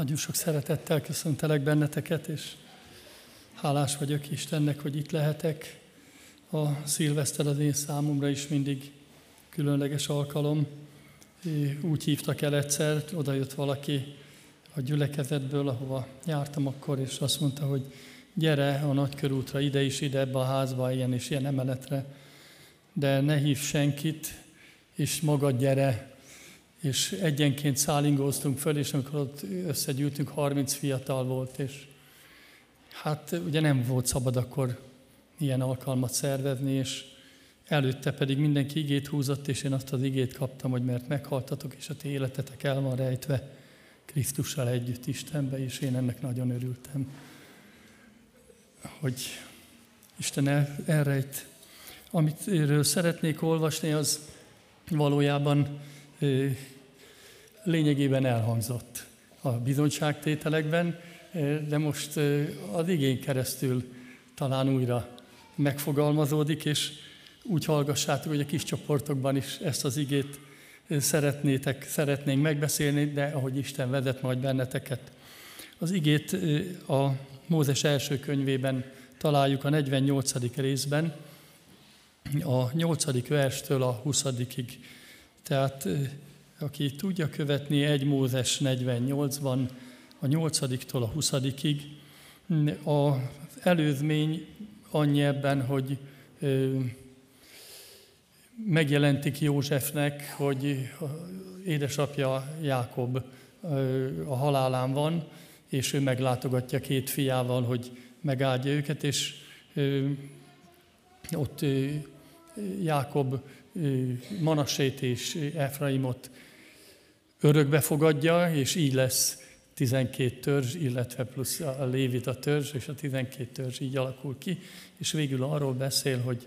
Nagyon sok szeretettel köszöntelek benneteket, és hálás vagyok Istennek, hogy itt lehetek. A szilveszter az én számomra is mindig különleges alkalom. Úgy hívtak el egyszer, oda jött valaki a gyülekezetből, ahova jártam akkor, és azt mondta, hogy gyere a nagykörútra, ide is, ide ebbe a házba, ilyen és ilyen emeletre, de ne hív senkit, és magad gyere, és egyenként szállingóztunk föl, és amikor ott összegyűltünk, 30 fiatal volt, és hát ugye nem volt szabad akkor ilyen alkalmat szervezni, és előtte pedig mindenki igét húzott, és én azt az igét kaptam, hogy mert meghaltatok, és a ti életetek el van rejtve Krisztussal együtt Istenbe, és én ennek nagyon örültem, hogy Isten el, elrejt. Amit szeretnék olvasni, az valójában lényegében elhangzott a bizonyságtételekben, de most az igény keresztül talán újra megfogalmazódik, és úgy hallgassátok, hogy a kis csoportokban is ezt az igét szeretnétek, szeretnénk megbeszélni, de ahogy Isten vezet majd benneteket. Az igét a Mózes első könyvében találjuk a 48. részben, a 8. verstől a 20 tehát aki tudja követni egy Mózes 48-ban, a 8-tól a 20-ig, a előzmény annyi ebben, hogy megjelentik Józsefnek, hogy édesapja Jákob a halálán van, és ő meglátogatja két fiával, hogy megáldja őket, és ott Jákob Manasét és Efraimot örökbe fogadja, és így lesz 12 törzs, illetve plusz a Lévita törzs, és a 12 törzs így alakul ki, és végül arról beszél, hogy,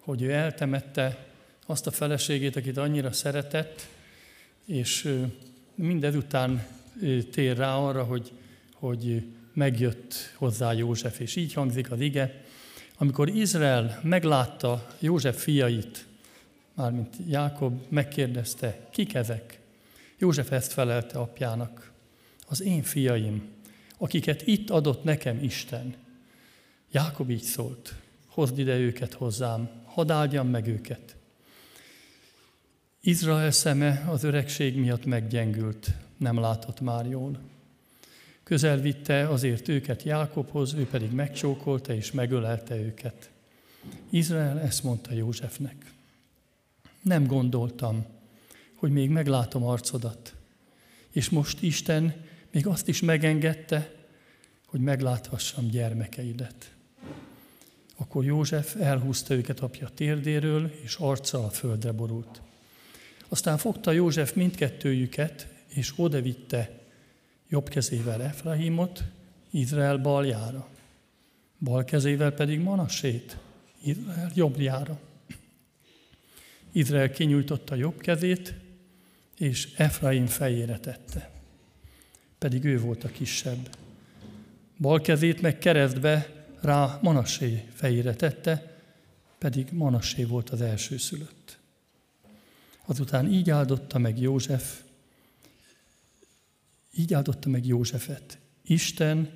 hogy ő eltemette azt a feleségét, akit annyira szeretett, és mindezután tér rá arra, hogy, hogy megjött hozzá József, és így hangzik az ige. Amikor Izrael meglátta József fiait, mármint Jákob megkérdezte, kik ezek? József ezt felelte apjának, az én fiaim, akiket itt adott nekem Isten. Jákob így szólt, hozd ide őket hozzám, hadd áldjam meg őket. Izrael szeme az öregség miatt meggyengült, nem látott már jól. Közel vitte azért őket Jákobhoz, ő pedig megcsókolta és megölelte őket. Izrael ezt mondta Józsefnek. Nem gondoltam, hogy még meglátom arcodat. És most Isten még azt is megengedte, hogy megláthassam gyermekeidet. Akkor József elhúzta őket apja térdéről, és arccal a földre borult. Aztán fogta József mindkettőjüket, és odavitte jobb kezével Efraimot, Izrael baljára, bal kezével pedig Manassét, Izrael jobbjára. Izrael kinyújtotta jobb kezét, és Efraim fejére tette. Pedig ő volt a kisebb. Bal kezét meg keresztbe rá Manassé fejére tette, pedig Manassé volt az első szülött. Azután így áldotta meg József, így áldotta meg Józsefet. Isten,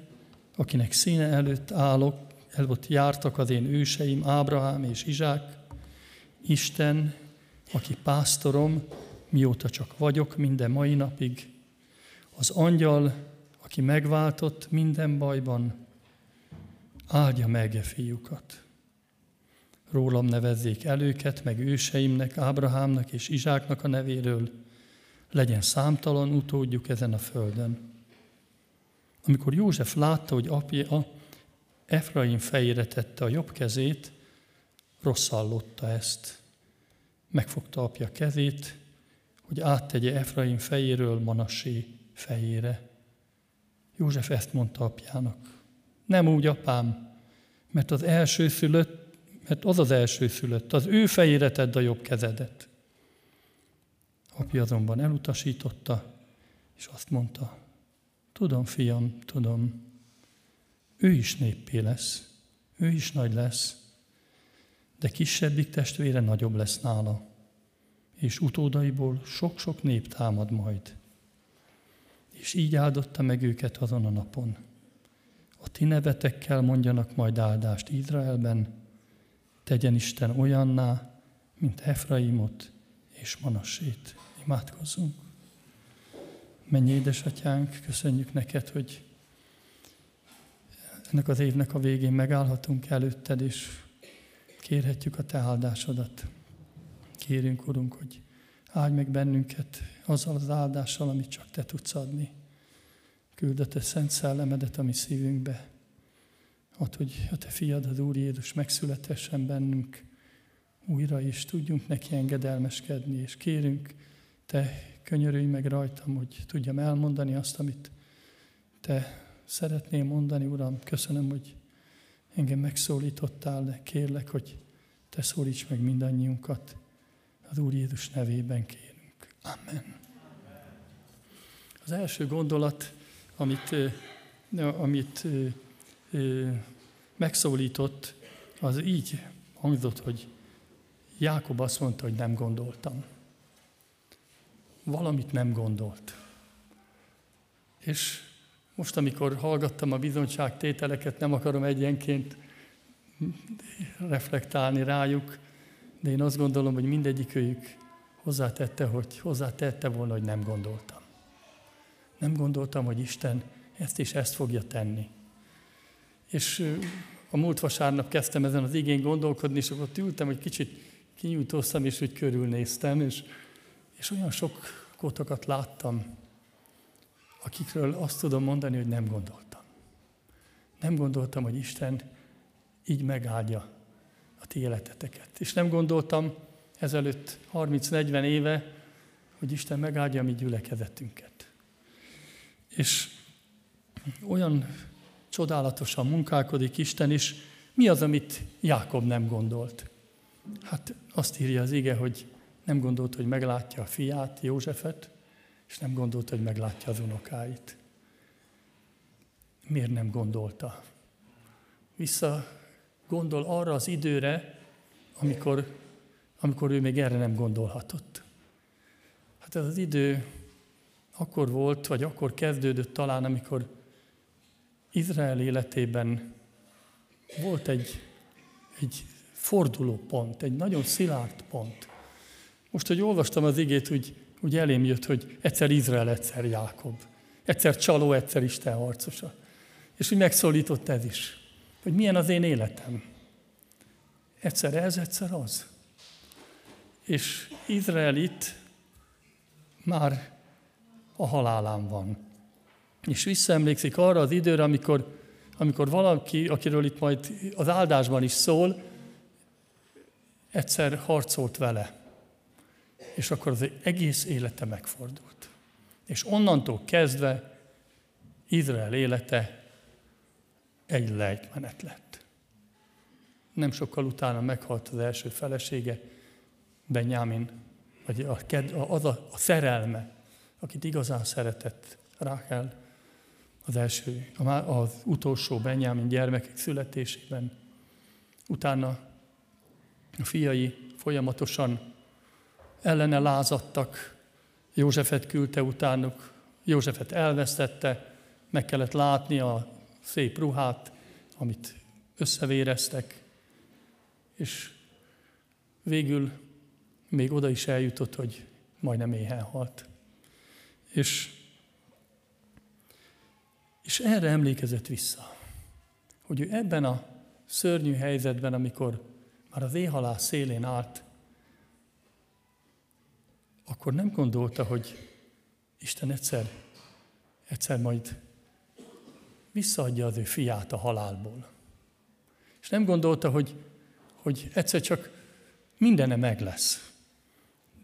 akinek színe előtt állok, előtt jártak az én őseim, Ábrahám és Izsák, Isten, aki pásztorom, mióta csak vagyok, minden mai napig. Az angyal, aki megváltott minden bajban, áldja meg e fiúkat. Rólam nevezzék előket, meg őseimnek, Ábrahámnak és Izsáknak a nevéről, legyen számtalan utódjuk ezen a földön. Amikor József látta, hogy apja Efraim fejére tette a jobb kezét, rosszallotta ezt. Megfogta apja kezét, hogy áttegye Efraim fejéről Manassé fejére. József ezt mondta apjának. Nem úgy, apám, mert az első szülött, mert az az első szülött, az ő fejére tedd a jobb kezedet. Apja azonban elutasította, és azt mondta, tudom, fiam, tudom, ő is néppé lesz, ő is nagy lesz, de kisebbik testvére nagyobb lesz nála és utódaiból sok-sok nép támad majd. és így áldotta meg őket azon a napon. A ti nevetekkel mondjanak majd áldást Izraelben, tegyen Isten olyanná, mint Efraimot és Manassét. Imádkozzunk. Mennyi édesatyánk, köszönjük neked, hogy ennek az évnek a végén megállhatunk előtted, és kérhetjük a te áldásodat. Kérünk, Urunk, hogy áldj meg bennünket azzal az áldással, amit csak te tudsz adni. Küld a te szent szellemedet a mi szívünkbe. Add, hogy a te fiad, az Úr Jézus megszületessen bennünk újra, és tudjunk neki engedelmeskedni, és kérünk, te könyörülj meg rajtam, hogy tudjam elmondani azt, amit te szeretném mondani, Uram. Köszönöm, hogy engem megszólítottál, de kérlek, hogy te szólíts meg mindannyiunkat. Az Úr Jézus nevében kérünk. Amen. Az első gondolat, amit, amit megszólított, az így hangzott, hogy Jákob azt mondta, hogy nem gondoltam. Valamit nem gondolt. És most, amikor hallgattam a bizonyságtételeket, nem akarom egyenként reflektálni rájuk, de én azt gondolom, hogy mindegyik őjük hozzátette, hogy hozzátette volna, hogy nem gondoltam. Nem gondoltam, hogy Isten ezt és ezt fogja tenni. És a múlt vasárnap kezdtem ezen az igény gondolkodni, és akkor ültem, hogy kicsit kinyújtóztam, és úgy körülnéztem, és, és olyan sok kotokat láttam, akikről azt tudom mondani, hogy nem gondoltam. Nem gondoltam, hogy Isten így megáldja a ti életeteket. És nem gondoltam ezelőtt 30-40 éve, hogy Isten megáldja a mi gyülekezetünket. És olyan csodálatosan munkálkodik Isten is. Mi az, amit Jákob nem gondolt? Hát azt írja az ige, hogy nem gondolt, hogy meglátja a fiát, Józsefet, és nem gondolt, hogy meglátja az unokáit. Miért nem gondolta? Vissza gondol arra az időre, amikor, amikor ő még erre nem gondolhatott. Hát ez az idő akkor volt, vagy akkor kezdődött talán, amikor Izrael életében volt egy, egy fordulópont, egy nagyon szilárd pont. Most, hogy olvastam az igét, úgy, úgy elém jött, hogy egyszer Izrael, egyszer Jákob. Egyszer csaló, egyszer Isten harcosa. És úgy megszólított ez is, hogy milyen az én életem. Egyszer ez, egyszer az. És Izrael itt már a halálán van. És visszaemlékszik arra az időre, amikor, amikor valaki, akiről itt majd az áldásban is szól, egyszer harcolt vele, és akkor az egész élete megfordult. És onnantól kezdve Izrael élete egy lejtmenet lett. Nem sokkal utána meghalt az első felesége, Benyámin, vagy a, az a, a szerelme, akit igazán szeretett Rákel, az első, az utolsó Benyámin gyermekek születésében. Utána a fiai folyamatosan ellene lázadtak, Józsefet küldte utánuk, Józsefet elvesztette, meg kellett látni a szép ruhát, amit összevéreztek, és végül még oda is eljutott, hogy majdnem éhen halt. És, és erre emlékezett vissza, hogy ő ebben a szörnyű helyzetben, amikor már az éhalás szélén állt, akkor nem gondolta, hogy Isten egyszer, egyszer majd visszaadja az ő fiát a halálból. És nem gondolta, hogy, hogy egyszer csak mindene meg lesz.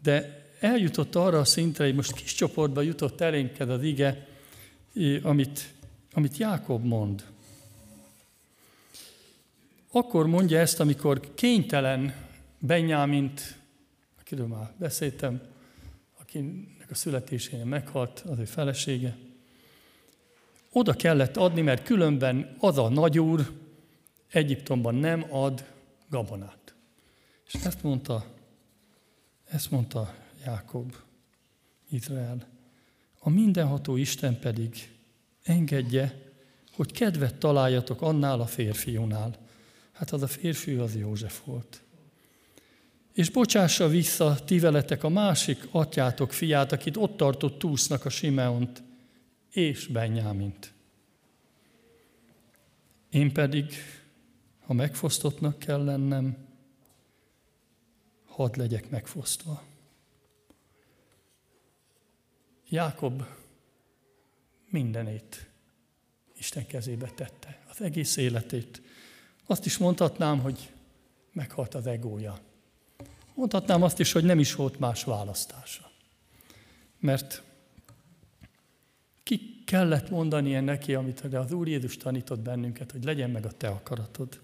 De eljutott arra a szintre, hogy most kis csoportba jutott elénked az ige, amit, amit Jákob mond. Akkor mondja ezt, amikor kénytelen Benyámint, akiről már beszéltem, akinek a születésén meghalt az ő felesége, oda kellett adni, mert különben az a nagyúr Egyiptomban nem ad gabonát. És ezt mondta, ezt mondta Jákob, Izrael. A mindenható Isten pedig engedje, hogy kedvet találjatok annál a férfiúnál. Hát az a férfi az József volt. És bocsássa vissza ti veletek a másik atyátok fiát, akit ott tartott túsznak a Simeont, és Benyámint. Én pedig, ha megfosztottnak kell lennem, hadd legyek megfosztva. Jákob mindenét Isten kezébe tette, az egész életét. Azt is mondhatnám, hogy meghalt az egója. Mondhatnám azt is, hogy nem is volt más választása. Mert ki kellett mondani neki, amit az Úr Jézus tanított bennünket, hogy legyen meg a te akaratod.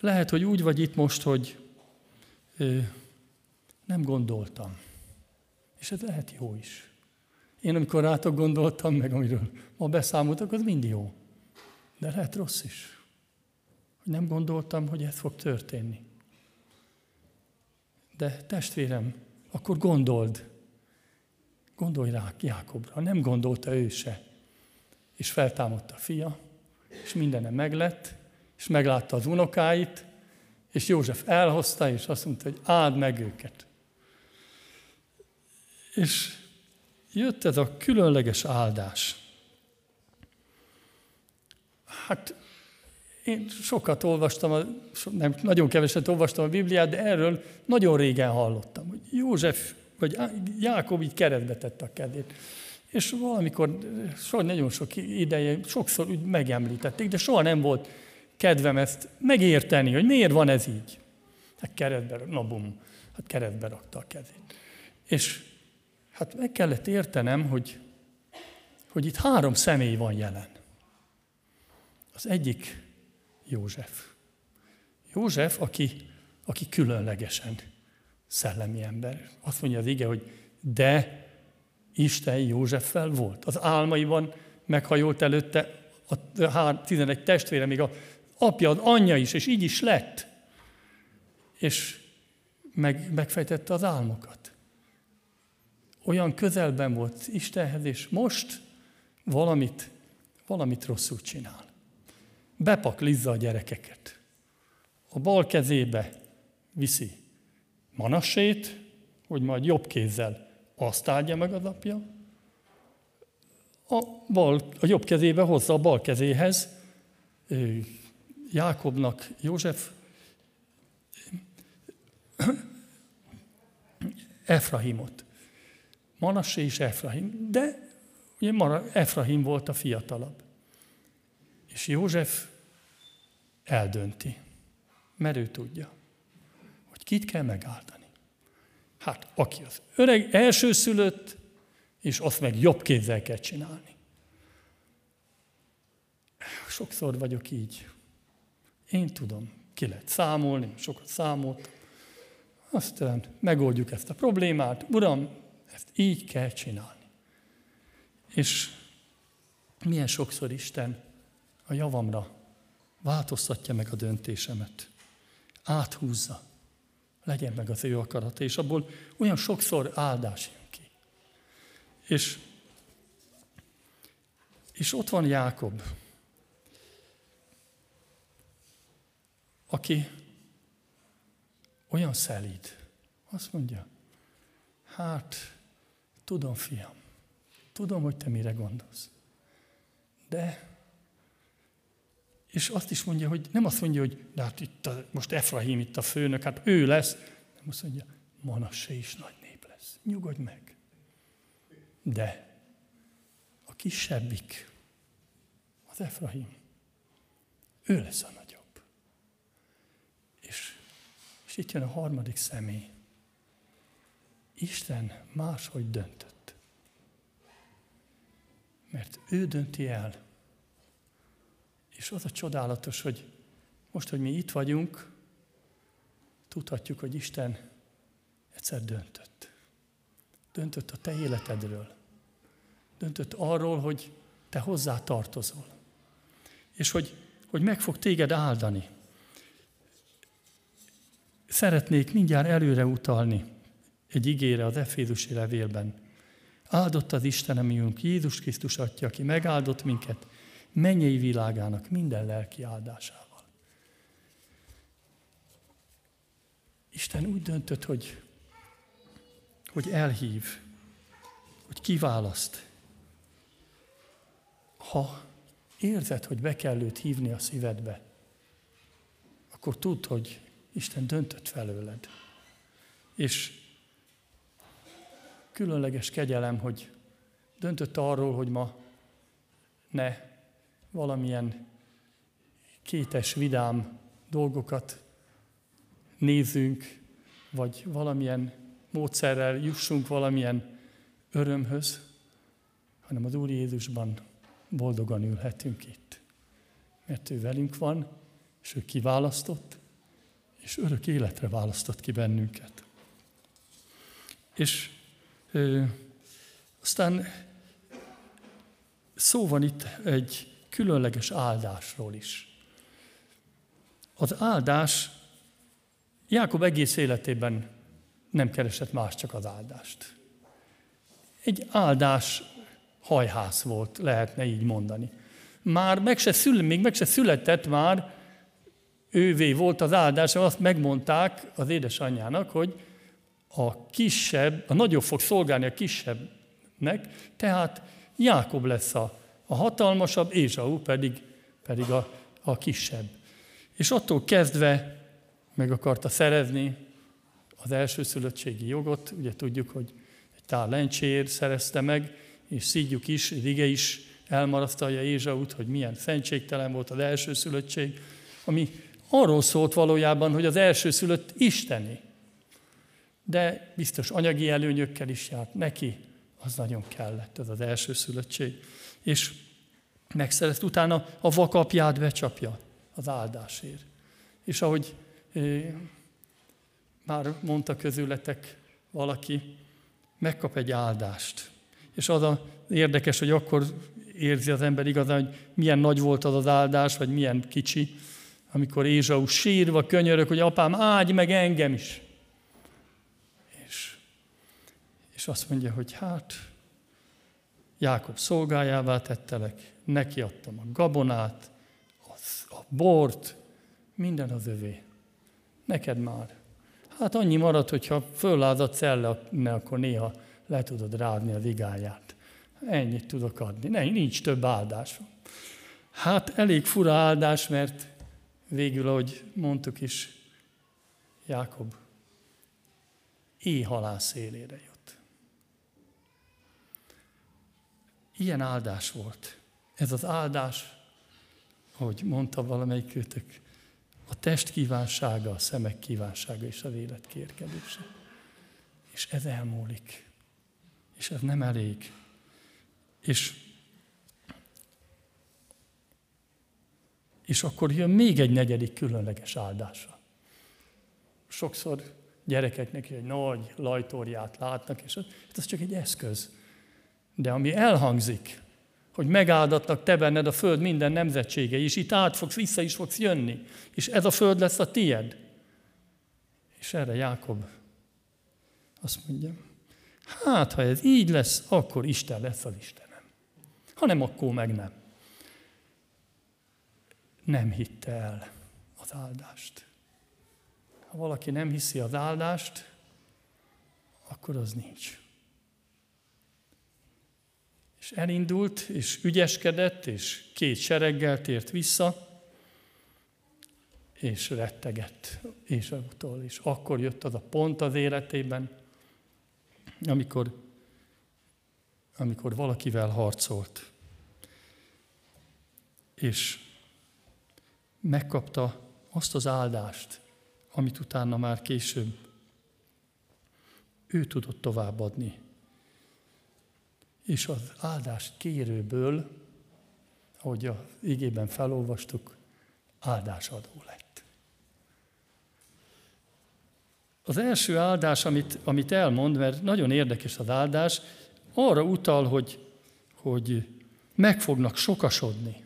Lehet, hogy úgy vagy itt most, hogy ö, nem gondoltam. És ez lehet jó is. Én amikor rátok gondoltam, meg amiről ma beszámoltak, az mind jó. De lehet rossz is. Hogy nem gondoltam, hogy ez fog történni. De testvérem, akkor gondold. Gondolj rá Jákobra. Nem gondolta ő se. És feltámadta a fia, és mindenem meglett, és meglátta az unokáit, és József elhozta, és azt mondta, hogy áld meg őket. És jött ez a különleges áldás. Hát én sokat olvastam, nem, nagyon keveset olvastam a Bibliát, de erről nagyon régen hallottam, hogy József, vagy Jákob így keretbe tette a kezét. És valamikor, so, nagyon sok ideje, sokszor úgy megemlítették, de soha nem volt kedvem ezt megérteni, hogy miért van ez így. Hát keretbe, na bum, hát keretbe rakta a kezét. És hát meg kellett értenem, hogy, hogy itt három személy van jelen. Az egyik József. József, aki, aki különlegesen szellemi ember. Azt mondja az ige, hogy de Isten Józseffel volt. Az álmaiban meghajolt előtte a 11 testvére, még a apja, az anyja is, és így is lett. És meg, megfejtette az álmokat. Olyan közelben volt Istenhez, és most valamit, valamit rosszul csinál. Bepaklizza a gyerekeket. A bal kezébe viszi Manassét, hogy majd jobb kézzel azt áldja meg az apja, a, bal, a jobb kezébe hozza a bal kezéhez Jákobnak József Efrahimot. Manassé és Efrahim. De ugye Efrahim volt a fiatalabb. És József eldönti, mert ő tudja, hogy kit kell megáldani. Hát, aki az öreg elsőszülött, és azt meg jobb kézzel kell csinálni. Sokszor vagyok így. Én tudom, ki lehet számolni, sokat számolt. Aztán megoldjuk ezt a problémát. Uram, ezt így kell csinálni. És milyen sokszor Isten a javamra változtatja meg a döntésemet. Áthúzza. Legyen meg az ő akarata, és abból olyan sokszor áldás jön ki. És, és ott van Jákob, aki olyan szelíd. Azt mondja, hát, tudom, fiam, tudom, hogy te mire gondolsz. De, és azt is mondja, hogy nem azt mondja, hogy de hát itt a, most Efraim itt a főnök, hát ő lesz, nem azt mondja, Manasse is nagy nép lesz. Nyugodj meg. De a kisebbik, az Efraim, ő lesz a nagy. És itt jön a harmadik személy. Isten máshogy döntött. Mert ő dönti el. És az a csodálatos, hogy most, hogy mi itt vagyunk, tudhatjuk, hogy Isten egyszer döntött. Döntött a te életedről. Döntött arról, hogy te hozzá tartozol. És hogy, hogy meg fog téged áldani szeretnék mindjárt előre utalni egy igére az Efézusi levélben. Áldott az Isten, amiünk Jézus Krisztus Atya, aki megáldott minket mennyei világának minden lelki áldásával. Isten úgy döntött, hogy, hogy elhív, hogy kiválaszt. Ha érzed, hogy be kell őt hívni a szívedbe, akkor tudd, hogy Isten döntött felőled. És különleges kegyelem, hogy döntött arról, hogy ma ne valamilyen kétes, vidám dolgokat nézzünk, vagy valamilyen módszerrel jussunk valamilyen örömhöz, hanem az Úr Jézusban boldogan ülhetünk itt. Mert ő velünk van, és ő kiválasztott, és örök életre választott ki bennünket. És ö, aztán szó van itt egy különleges áldásról is. Az áldás Jákob egész életében nem keresett más, csak az áldást. Egy áldás hajház volt, lehetne így mondani. Már meg se szül, még meg se született már, ővé volt az áldás, azt megmondták az édesanyjának, hogy a kisebb, a nagyobb fog szolgálni a kisebbnek, tehát Jákob lesz a, a hatalmasabb, Ézsau pedig, pedig a, a kisebb. És attól kezdve meg akarta szerezni az elsőszülöttségi jogot, ugye tudjuk, hogy egy tár lencsér szerezte meg, és szígyük is, Rige is elmarasztalja Ézsaut, hogy milyen szentségtelen volt az elsőszülöttség, ami arról szólt valójában, hogy az elsőszülött isteni. De biztos anyagi előnyökkel is járt neki, az nagyon kellett, ez az elsőszülöttség. És megszerezt utána a vakapját becsapja az áldásért. És ahogy már mondta közületek valaki, megkap egy áldást. És az a érdekes, hogy akkor érzi az ember igazán, hogy milyen nagy volt az az áldás, vagy milyen kicsi, amikor Ézsau sírva könyörök, hogy apám, áldj meg engem is. És, és azt mondja, hogy hát, Jákob szolgájává tettelek, neki adtam a gabonát, a bort, minden az övé. Neked már. Hát annyi maradt, hogyha föllázadsz el, akkor néha le tudod rádni a vigáját. Ennyit tudok adni. Ne, nincs több áldás. Hát elég fura áldás, mert végül, ahogy mondtuk is, Jákob éjhalál szélére jött. Ilyen áldás volt. Ez az áldás, ahogy mondta valamelyik kötök, a test kívánsága, a szemek kívánsága és a élet kérkedése. És ez elmúlik. És ez nem elég. És, és akkor jön még egy negyedik különleges áldása. Sokszor gyerekeknek egy nagy lajtóriát látnak, és ez, ez csak egy eszköz. De ami elhangzik, hogy megáldatnak te benned a föld minden nemzetsége, és itt át fogsz, vissza is fogsz jönni, és ez a föld lesz a tied. És erre Jákob azt mondja, hát ha ez így lesz, akkor Isten lesz az Istenem. Ha nem, akkor meg nem. Nem hitte el az áldást. Ha valaki nem hiszi az áldást, akkor az nincs. És elindult, és ügyeskedett, és két sereggel tért vissza, és rettegett Ésautól. És akkor jött az a pont az életében, amikor, amikor valakivel harcolt. És megkapta azt az áldást, amit utána már később ő tudott továbbadni és az áldást kérőből, ahogy a igében felolvastuk, áldásadó lett. Az első áldás, amit, amit elmond, mert nagyon érdekes az áldás, arra utal, hogy, hogy meg fognak sokasodni,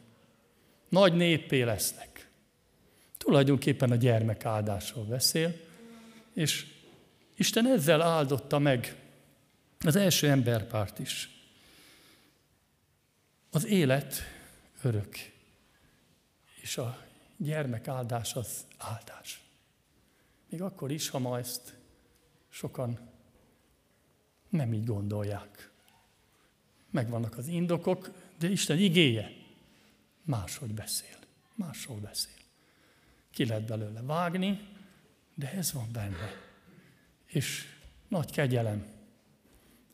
nagy néppé lesznek. Tulajdonképpen a gyermek áldásról beszél, és Isten ezzel áldotta meg Az első emberpárt is. Az élet örök, és a gyermek áldás az áldás. Még akkor is, ha ma ezt sokan nem így gondolják. Megvannak az indokok, de Isten igéje máshogy beszél. Másról beszél. Ki lehet belőle vágni, de ez van benne. És nagy kegyelem,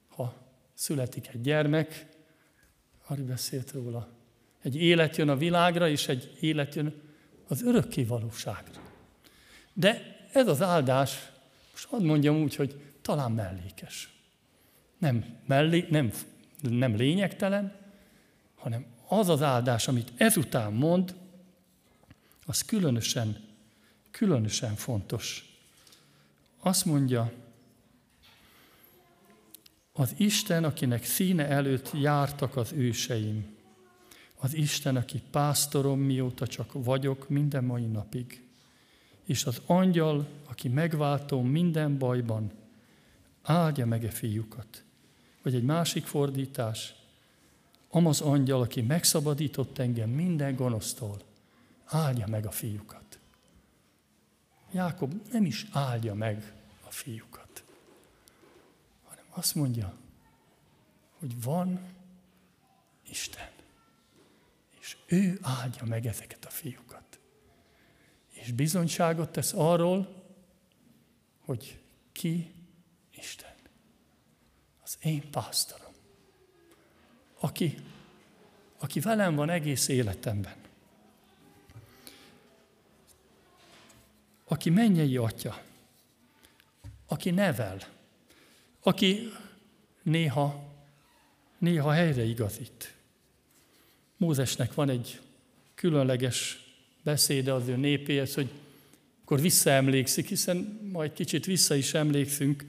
ha születik egy gyermek, Ari beszélt róla, egy élet jön a világra, és egy élet jön az örökké valóságra. De ez az áldás, most hadd mondjam úgy, hogy talán mellékes. Nem, mellé, nem, nem lényegtelen, hanem az az áldás, amit ezután mond, az különösen, különösen fontos. Azt mondja, az Isten, akinek színe előtt jártak az őseim, az Isten, aki pásztorom, mióta csak vagyok minden mai napig, és az angyal, aki megváltom minden bajban, áldja meg e fiúkat. Vagy egy másik fordítás, amaz angyal, aki megszabadított engem minden gonosztól, áldja meg a fiúkat. Jákob nem is áldja meg a fiúkat, azt mondja, hogy van Isten, és ő áldja meg ezeket a fiúkat. És bizonyságot tesz arról, hogy ki Isten. Az én pásztorom, aki, aki velem van egész életemben. aki mennyei atya, aki nevel, aki néha, néha helyre igazít. Mózesnek van egy különleges beszéde az ő népéhez, hogy akkor visszaemlékszik, hiszen majd kicsit vissza is emlékszünk,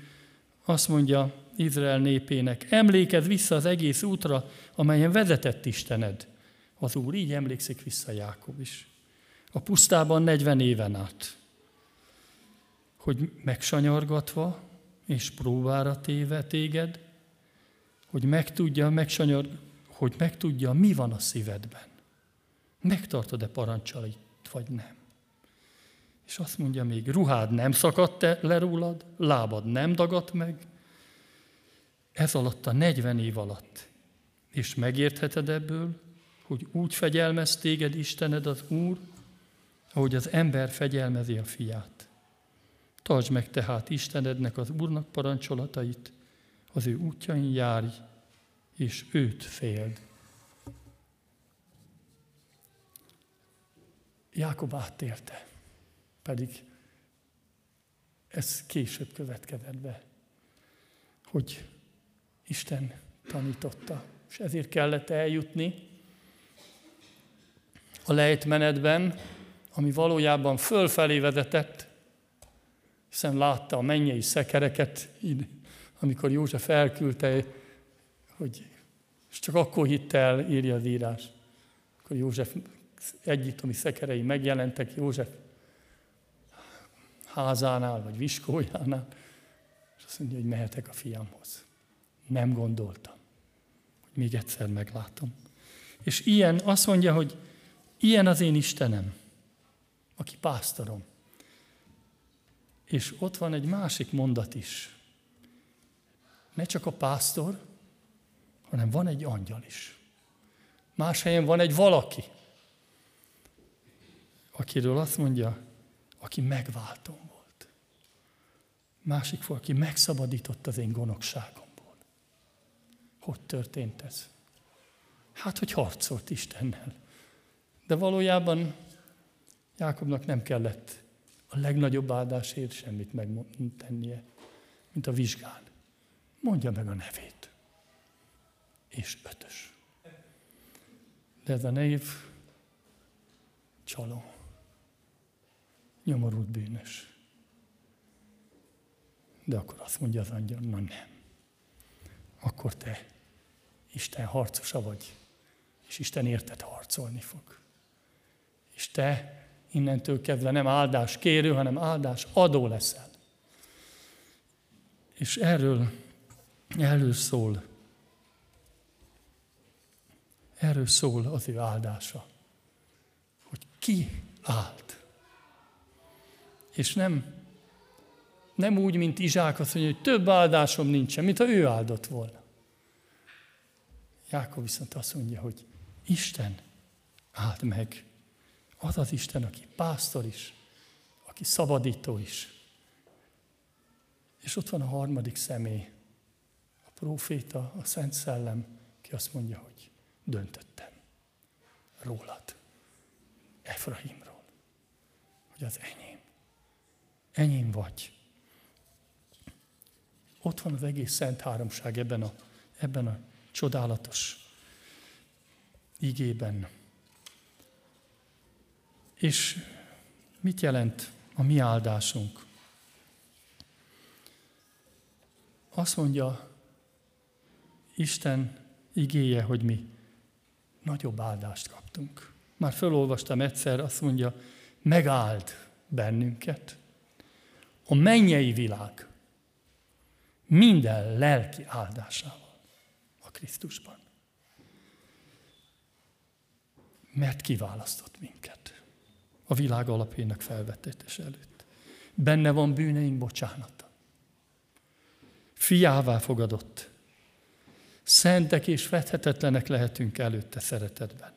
azt mondja Izrael népének, emlékezz vissza az egész útra, amelyen vezetett Istened. Az Úr így emlékszik vissza Jákob is. A pusztában 40 éven át hogy megsanyargatva és próbára téve téged, hogy megtudja, megsanyar, hogy megtudja, mi van a szívedben. Megtartod-e parancsait, vagy nem. És azt mondja még, ruhád nem szakadt -e le rólad, lábad nem dagadt meg, ez alatt a 40 év alatt. És megértheted ebből, hogy úgy fegyelmez téged Istened az Úr, ahogy az ember fegyelmezi a fiát. Tartsd meg tehát Istenednek az Úrnak parancsolatait, az ő útjain járj, és őt féld. Jákob áttérte, pedig ez később következett be, hogy Isten tanította, és ezért kellett eljutni a lejtmenetben, ami valójában fölfelé vezetett, hiszen látta a mennyei szekereket, amikor József elküldte, hogy és csak akkor hitte el, írja az írás. Akkor József egyiptomi szekerei megjelentek József házánál, vagy viskójánál, és azt mondja, hogy mehetek a fiamhoz. Nem gondoltam, hogy még egyszer meglátom. És ilyen, azt mondja, hogy ilyen az én Istenem, aki pásztorom. És ott van egy másik mondat is. Ne csak a pásztor, hanem van egy angyal is. Más helyen van egy valaki, akiről azt mondja, aki megváltom volt. Másik volt, aki megszabadított az én gonoszságomból. Hogy történt ez? Hát, hogy harcolt Istennel. De valójában Jákobnak nem kellett a legnagyobb áldásért semmit megtennie, mint a vizsgán. Mondja meg a nevét. És ötös. De ez a név csaló. Nyomorult bűnös. De akkor azt mondja az angyal, na nem. Akkor te Isten harcosa vagy, és Isten érted harcolni fog. És te innentől kezdve nem áldás kérő, hanem áldás adó leszel. És erről Erről szól. Erről szól az ő áldása. Hogy ki állt. És nem, nem úgy, mint Izsák azt mondja, hogy több áldásom nincsen, mint ha ő áldott volna. Jákob viszont azt mondja, hogy Isten áld meg. Az az Isten, aki pásztor is, aki szabadító is. És ott van a harmadik személy, a próféta, a Szent Szellem, ki azt mondja, hogy döntöttem rólad, Efraimról, hogy az enyém. Enyém vagy. Ott van az egész Szent Háromság ebben a, ebben a csodálatos igében. És mit jelent a mi áldásunk? Azt mondja Isten igéje, hogy mi nagyobb áldást kaptunk. Már felolvastam egyszer, azt mondja, megáld bennünket a mennyei világ minden lelki áldásával a Krisztusban. Mert kiválasztott minket a világ alapjának felvetétes előtt. Benne van bűneink bocsánata. Fiává fogadott. Szentek és vethetetlenek lehetünk előtte szeretetben.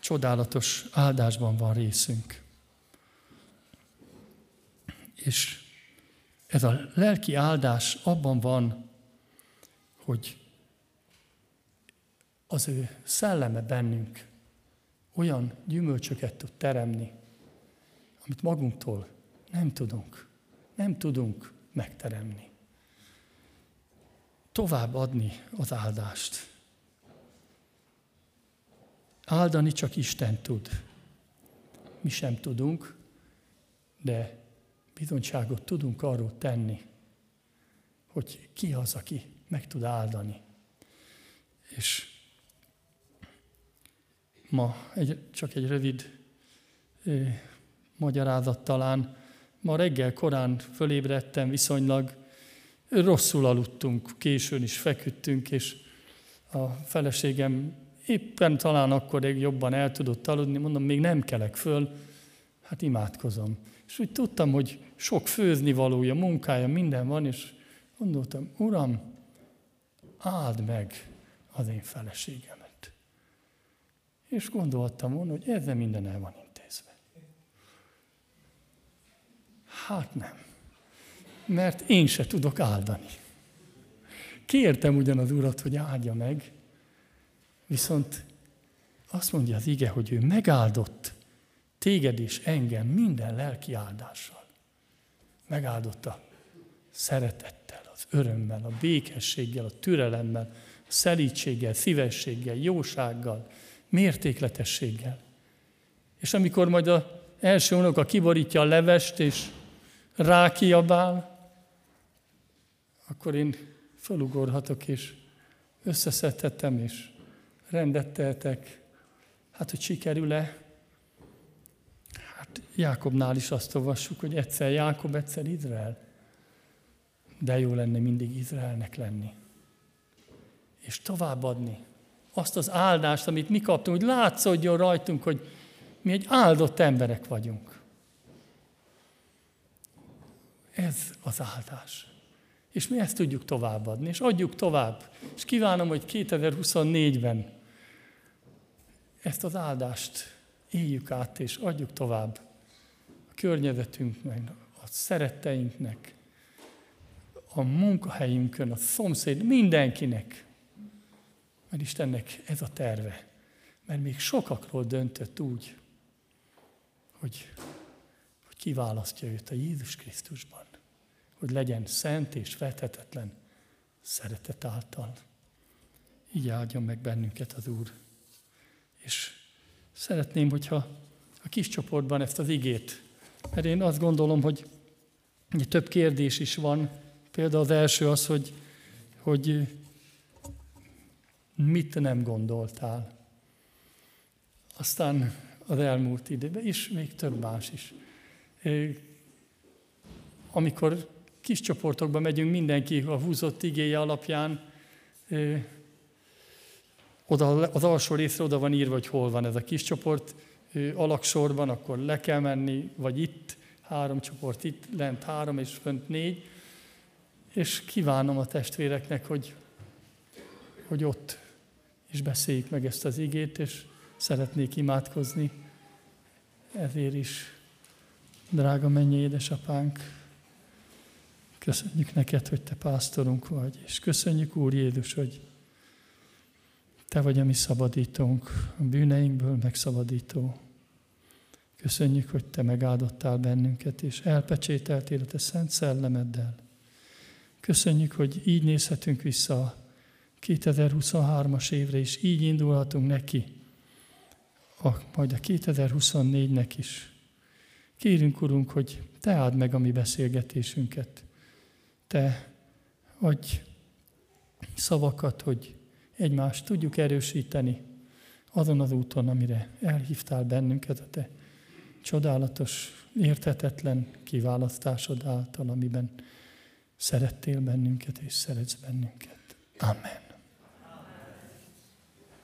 Csodálatos áldásban van részünk. És ez a lelki áldás abban van, hogy az ő szelleme bennünk olyan gyümölcsöket tud teremni, amit magunktól nem tudunk, nem tudunk megteremni. Tovább adni az áldást. Áldani csak Isten tud. Mi sem tudunk, de bizonyságot tudunk arról tenni, hogy ki az, aki meg tud áldani. És ma egy, csak egy rövid ö, magyarázat talán. Ma reggel korán fölébredtem, viszonylag rosszul aludtunk, későn is feküdtünk, és a feleségem éppen talán akkor jobban el tudott aludni, mondom, még nem kelek föl, hát imádkozom. És úgy tudtam, hogy sok főzni valója, munkája, minden van, és gondoltam, Uram, áld meg az én feleségemet. És gondoltam volna, hogy ezzel minden el van intézve. Hát nem. Mert én se tudok áldani. Kértem ugyan az Urat, hogy áldja meg, viszont azt mondja az ige, hogy ő megáldott téged és engem minden lelki áldással. Megáldotta szeretettel, az örömmel, a békességgel, a türelemmel, a szelítséggel, szívességgel, jósággal, mértékletességgel. És amikor majd az első unoka kiborítja a levest, és rákiabál, akkor én felugorhatok, és összeszedhetem, és rendet tehetek. Hát, hogy sikerül-e? Hát Jákobnál is azt olvassuk, hogy egyszer Jákob, egyszer Izrael. De jó lenne mindig Izraelnek lenni. És továbbadni azt az áldást, amit mi kaptunk, hogy látszódjon rajtunk, hogy mi egy áldott emberek vagyunk. Ez az áldás. És mi ezt tudjuk továbbadni, és adjuk tovább. És kívánom, hogy 2024-ben ezt az áldást éljük át, és adjuk tovább a környezetünknek, a szeretteinknek, a munkahelyünkön, a szomszéd, mindenkinek. Mert Istennek ez a terve. Mert még sokakról döntött úgy, hogy, hogy kiválasztja őt a Jézus Krisztusban. Hogy legyen szent és vethetetlen szeretet által. Így áldjon meg bennünket az Úr. És szeretném, hogyha a kis csoportban ezt az igét, mert én azt gondolom, hogy több kérdés is van. Például az első az, hogy, hogy mit nem gondoltál. Aztán az elmúlt időben, és még több más is. Amikor kis csoportokba megyünk, mindenki a húzott igéje alapján, oda, az alsó részre oda van írva, hogy hol van ez a kis csoport, alaksorban, akkor le kell menni, vagy itt, három csoport itt, lent három és fönt négy, és kívánom a testvéreknek, hogy, hogy ott is beszéljük meg ezt az igét, és szeretnék imádkozni ezért is. Drága mennyi édesapánk, köszönjük neked, hogy te pásztorunk vagy, és köszönjük Úr Jézus, hogy te vagy a mi szabadítónk, a bűneinkből megszabadító. Köszönjük, hogy Te megáldottál bennünket, és elpecsételtél a Te szent szellemeddel. Köszönjük, hogy így nézhetünk vissza 2023-as évre, és így indulhatunk neki, a, majd a 2024-nek is. Kérünk, Urunk, hogy Te áld meg a mi beszélgetésünket. Te adj szavakat, hogy egymást tudjuk erősíteni azon az úton, amire elhívtál bennünket a Te csodálatos, értetetlen kiválasztásod által, amiben szerettél bennünket és szeretsz bennünket. Amen.